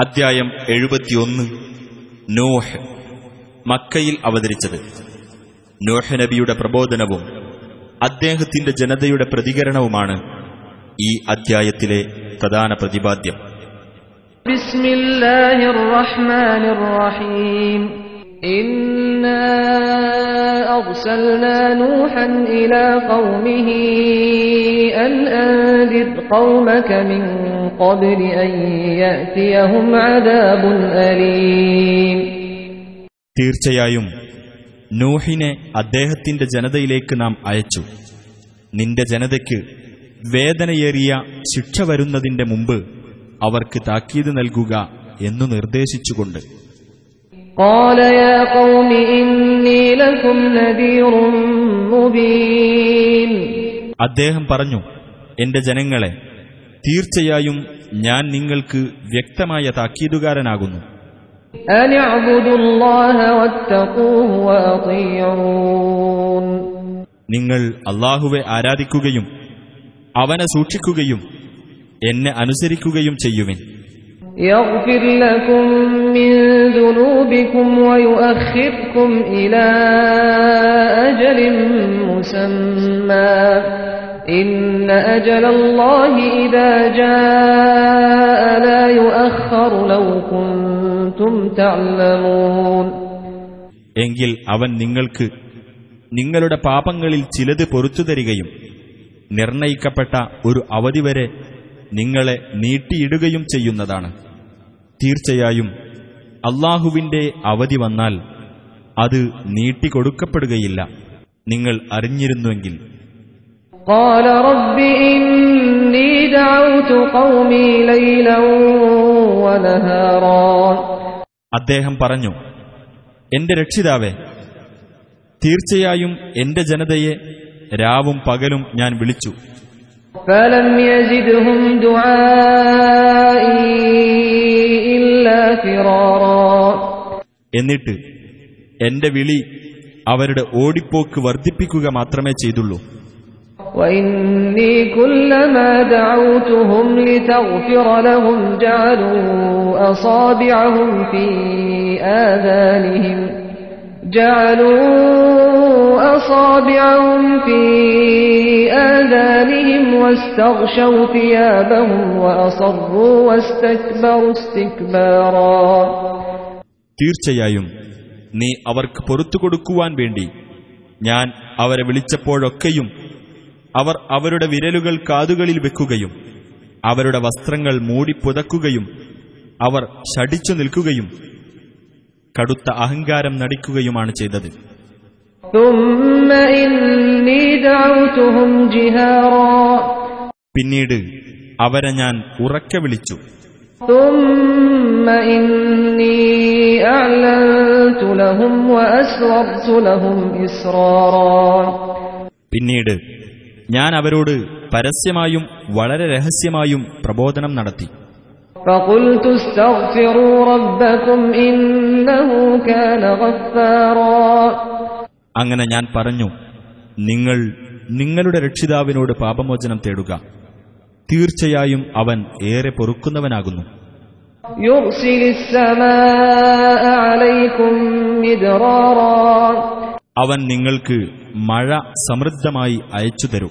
അധ്യായം എഴുപത്തിയൊന്ന്. നോഹ്. മക്കയിൽ അവതരിച്ചത്. നൂഹ് നബിയുടെ പ്രബോധനവും അദ്ദേഹത്തിന്റെ ജനതയുടെ പ്രതികരണവുമാണ് ഈ അധ്യായത്തിലെ പ്രധാന പ്രതിപാദ്യം. ഇന്ന الله الرحمن الرحيم إنا أرسلنا نوحا إلى قومه أن أنذر قومك من قبل أن يأتيهم عذاب أليم തീർച്ചയായും നൂഹിനെ അദ്ദേഹത്തിന്റെ ജനതയിലേക്ക് നാം അയച്ചു നിന്റെ ജനതയ്ക്ക് വേദനയേറിയ ശിക്ഷ വരുന്നതിന്റെ മുമ്പ് അവർക്ക് താക്കീത് നൽകുക എന്നു നിർദ്ദേശിച്ചുകൊണ്ട് قال يا قوم إني لكم نذير مبين അദ്ദേഹം പറഞ്ഞു എന്റെ ജനങ്ങളെ തീർച്ചയായും ഞാൻ നിങ്ങൾക്ക് വ്യക്തമായ താക്കീതുകാരനാകുന്നു أن اعبدوا الله واتقوه وأطيعون നിങ്ങൾ അള്ളാഹുവെ ആരാധിക്കുകയും അവനെ സൂക്ഷിക്കുകയും എന്നെ അനുസരിക്കുകയും ചെയ്യുവിൻ يغفر لكم من ذنوبكم ويؤخركم إلى أجل مسمى إن أجل الله إذا جاء لا يؤخر لو كنتم تعلمون എങ്കിൽ അവൻ നിങ്ങൾക്ക് നിങ്ങളുടെ പാപങ്ങളിൽ ചിലത് പൊറത്തു തരികയും നിർണയിക്കപ്പെട്ട ഒരു അവധി വരെ നിങ്ങളെ നീട്ടിയിടുകയും ചെയ്യുന്നതാണ് തീർച്ചയായും അള്ളാഹുവിന്റെ അവധി വന്നാൽ അത് നീട്ടിക്കൊടുക്കപ്പെടുകയില്ല നിങ്ങൾ അറിഞ്ഞിരുന്നുവെങ്കിൽ قال رب إني دعوت قومي ليلا ونهارا അദ്ദേഹം പറഞ്ഞു എന്റെ രക്ഷിതാവേ തീർച്ചയായും എന്റെ ജനതയെ രാവും പകലും ഞാൻ വിളിച്ചു فلم يزدهم دعائي إلا فرارا എന്നിട്ട് എന്റെ വിളി അവരുടെ ഓടിപ്പോക്ക് വർദ്ധിപ്പിക്കുക മാത്രമേ ചെയ്തുള്ളൂ وإني كلما دعوتهم لتغفر لهم جعلوا أصابعهم في آذانهم جعلوا أصابعهم في آذانهم واستغشوا ثيابهم وأصروا واستكبروا استكبارا തീർച്ചയായും നീ അവർക്ക് പൊറത്തു കൊടുക്കുവാൻ വേണ്ടി ഞാൻ അവരെ വിളിച്ചപ്പോഴൊക്കെയും അവർ അവരുടെ വിരലുകൾ കാതുകളിൽ വെക്കുകയും അവരുടെ വസ്ത്രങ്ങൾ മൂടിപ്പുതക്കുകയും അവർ ഷടിച്ചു നിൽക്കുകയും കടുത്ത അഹങ്കാരം നടിക്കുകയുമാണ് ചെയ്തത്. പിന്നീട് അവരെ ഞാൻ ഉറക്കെ വിളിച്ചു. പിന്നീട് ഞാൻ അവരോട് പരസ്യമായും വളരെ രഹസ്യമായും പ്രബോധനം നടത്തി. അങ്ങനെ ഞാൻ പറഞ്ഞു നിങ്ങൾ നിങ്ങളുടെ രക്ഷിതാവിനോട് പാപമോചനം തേടുക. തീർച്ചയായും അവൻ ഏറെ പൊറുക്കുന്നവനാകുന്നു. അവൻ നിങ്ങൾക്ക് മഴ സമൃദ്ധമായി അയച്ചു തരും.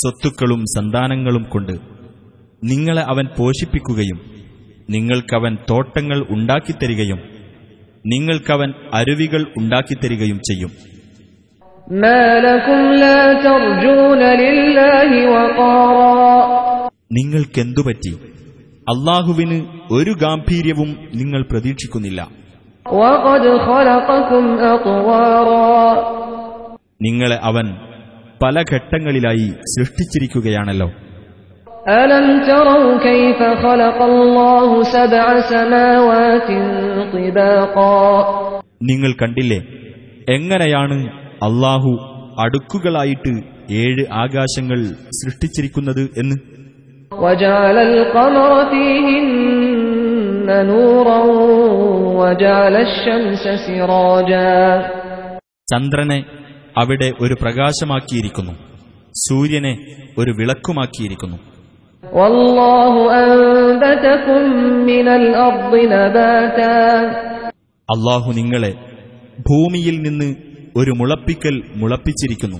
സ്വത്തുക്കളും സന്താനങ്ങളും കൊണ്ട് നിങ്ങളെ അവൻ പോഷിപ്പിക്കുകയും നിങ്ങൾക്കവൻ തോട്ടങ്ങൾ ഉണ്ടാക്കിത്തരികയും നിങ്ങൾക്കവൻ അരുവികൾ ഉണ്ടാക്കിത്തരികയും ചെയ്യും. നിങ്ങൾക്കെന്തുപറ്റി അള്ളാഹുവിന് ഒരു ഗാംഭീര്യവും നിങ്ങൾ പ്രതീക്ഷിക്കുന്നില്ല وقد خلقكم أطوارا നിങ്ങളെ അവൻ പല ഘട്ടങ്ങളിലായി സൃഷ്ടിച്ചിരിക്കുകയാണല്ലോ ألم تروا كيف خلق الله سبع سماوات طباقا നിങ്ങൾ കണ്ടില്ലേ എങ്ങനെയാണ് അള്ളാഹു അടുക്കുകളായിട്ട് ഏഴ് ആകാശങ്ങൾ സൃഷ്ടിച്ചിരിക്കുന്നത് എന്ന്. ചന്ദ്രനെ അവിടെ ഒരു പ്രകാശമാക്കിയിരിക്കുന്നു. സൂര്യനെ ഒരു വിളക്കുമാക്കിയിരിക്കുന്നു. അള്ളാഹു നിങ്ങളെ ഭൂമിയിൽ നിന്ന് ഒരു മുളപ്പിക്കൽ മുളപ്പിച്ചിരിക്കുന്നു.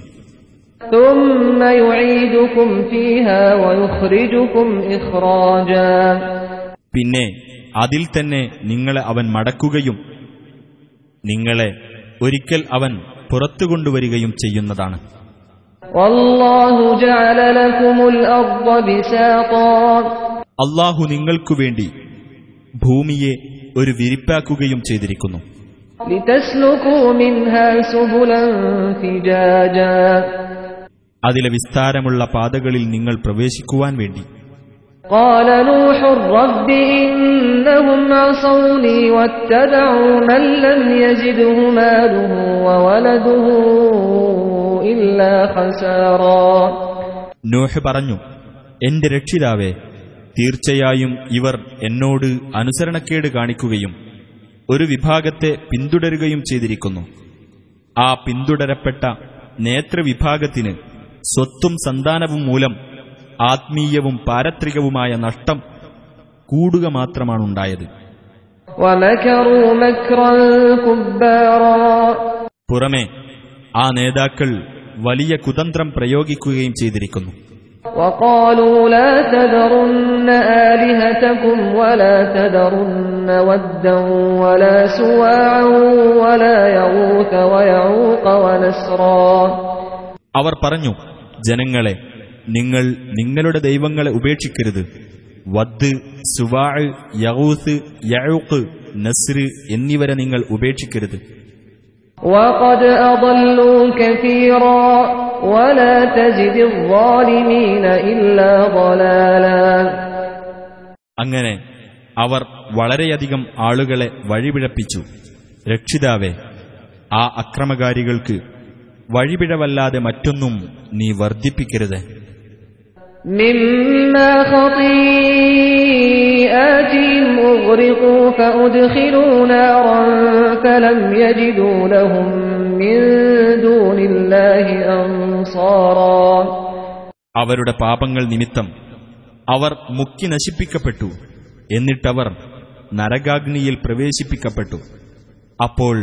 പിന്നെ അതിൽ തന്നെ നിങ്ങളെ അവൻ മടക്കുകയും നിങ്ങളെ ഒരിക്കൽ അവൻ പുറത്തു കൊണ്ടുവരികയും ചെയ്യുന്നതാണ്. അള്ളാഹു നിങ്ങൾക്കു വേണ്ടി ഭൂമിയെ ഒരു വിരിപ്പാക്കുകയും ചെയ്തിരിക്കുന്നു. لتسلكوا منها سبلا فجاجا അതിലെ വിസ്താരമുള്ള പാതകളിൽ നിങ്ങൾ പ്രവേശിക്കുവാൻ വേണ്ടി قال نوح رب إنهم عصوني واتبعوا من لم يزده ماله وولده إلا خسارا നോഹ് പറഞ്ഞു എന്റെ രക്ഷിതാവേ തീർച്ചയായും ഇവർ എന്നോട് അനുസരണക്കേട് കാണിക്കുകയും ഒരു വിഭാഗത്തെ പിന്തുടരുകയും ചെയ്തിരിക്കുന്നു. ആ പിന്തുടരപ്പെട്ട നേത്രവിഭാഗത്തിന് സ്വത്തും സന്താനവും മൂലം ആത്മീയവും പാരത്രികവുമായ നഷ്ടം കൂടുക മാത്രമാണുണ്ടായത്. പുറമെ ആ നേതാക്കൾ വലിയ കുതന്ത്രം പ്രയോഗിക്കുകയും ചെയ്തിരിക്കുന്നു. وقالوا لا تذرن آلهتكم ولا تذرن ودا ولا سواعا ولا يغوث ويعوق ونسرا അവർ പറഞ്ഞു ജനങ്ങളെ നിങ്ങൾ നിങ്ങളുടെ ദൈവങ്ങളെ ഉപേക്ഷിക്കരുത് വദ് സുവാഴ് യഹൂസ് യഴൂക്ക് നസ്ര് എന്നിവരെ നിങ്ങൾ ഉപേക്ഷിക്കരുത് وقد أضلوا كثيرا അങ്ങനെ അവർ വളരെയധികം ആളുകളെ വഴിപിഴപ്പിച്ചു. രക്ഷിതാവേ ആ അക്രമകാരികൾക്ക് വഴിപിഴവല്ലാതെ മറ്റൊന്നും നീ വർദ്ധിപ്പിക്കരുത്. മിമ്മ خطيئاتهم أغرقوا فأدخلوا نارا فلم يجدوا لهم من دون الله أنصارا അവരുടെ പാപങ്ങൾ നിമിത്തം അവർ മുക്കി നശിപ്പിക്കപ്പെട്ടു എന്നിട്ടവർ നരകാഗ്നിയിൽ പ്രവേശിപ്പിക്കപ്പെട്ടു അപ്പോൾ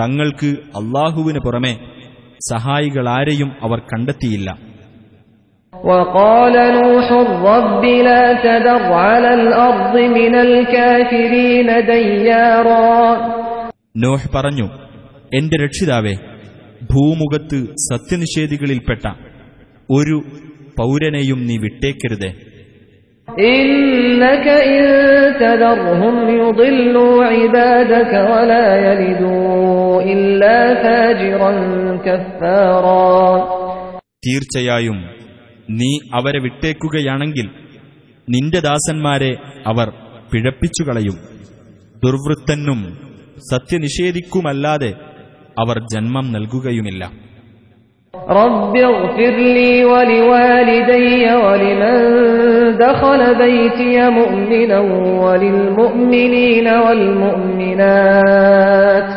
തങ്ങൾക്ക് അള്ളാഹുവിന് പുറമെ സഹായികളാരെയും അവർ കണ്ടെത്തിയില്ല وقال نوح رب لا تذر على الأرض من الكافرين ديارا നോഹ് പറഞ്ഞു എന്റെ രക്ഷിതാവേ ഭൂമുഖത്ത് സത്യനിഷേധികളിൽപ്പെട്ട ഒരു പൗരനെയും നീ വിട്ടേക്കരുതേ إنك إن تذرهم يضلوا عبادك ولا يلدوا إلا فاجرا كفارا തീർച്ചയായും നീ അവരെ വിട്ടേക്കുകയാണെങ്കിൽ നിന്റെ ദാസന്മാരെ അവർ പിഴപ്പിച്ചുകളയും ദുർവൃത്തനും സത്യനിഷേധിക്കുമല്ലാതെ അവർ ജന്മം നൽകുകയുമില്ല رب اغفر لي ولوالدي ولمن دخل بيتي مؤمنا وللمؤمنين والمؤمنات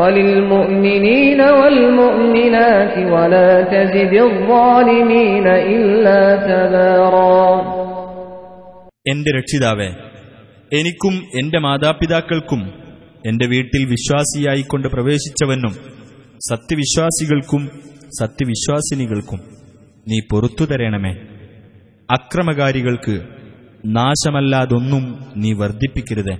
وللمؤمنين والمؤمنات ولا تزد الظالمين إلا تبارا എന്റെ രക്ഷിതാവേ എനിക്കും എന്റെ മാതാപിതാക്കൾക്കും എന്റെ വീട്ടിൽ വിശ്വാസിയായിക്കൊണ്ട് പ്രവേശിച്ചവനും സത്യവിശ്വാസികൾക്കും സത്യവിശ്വാസിനികൾക്കും നീ പൊറത്തു തരണമേ അക്രമകാരികൾക്ക് നാശമല്ലാതൊന്നും നീ വർദ്ധിപ്പിക്കരുതേ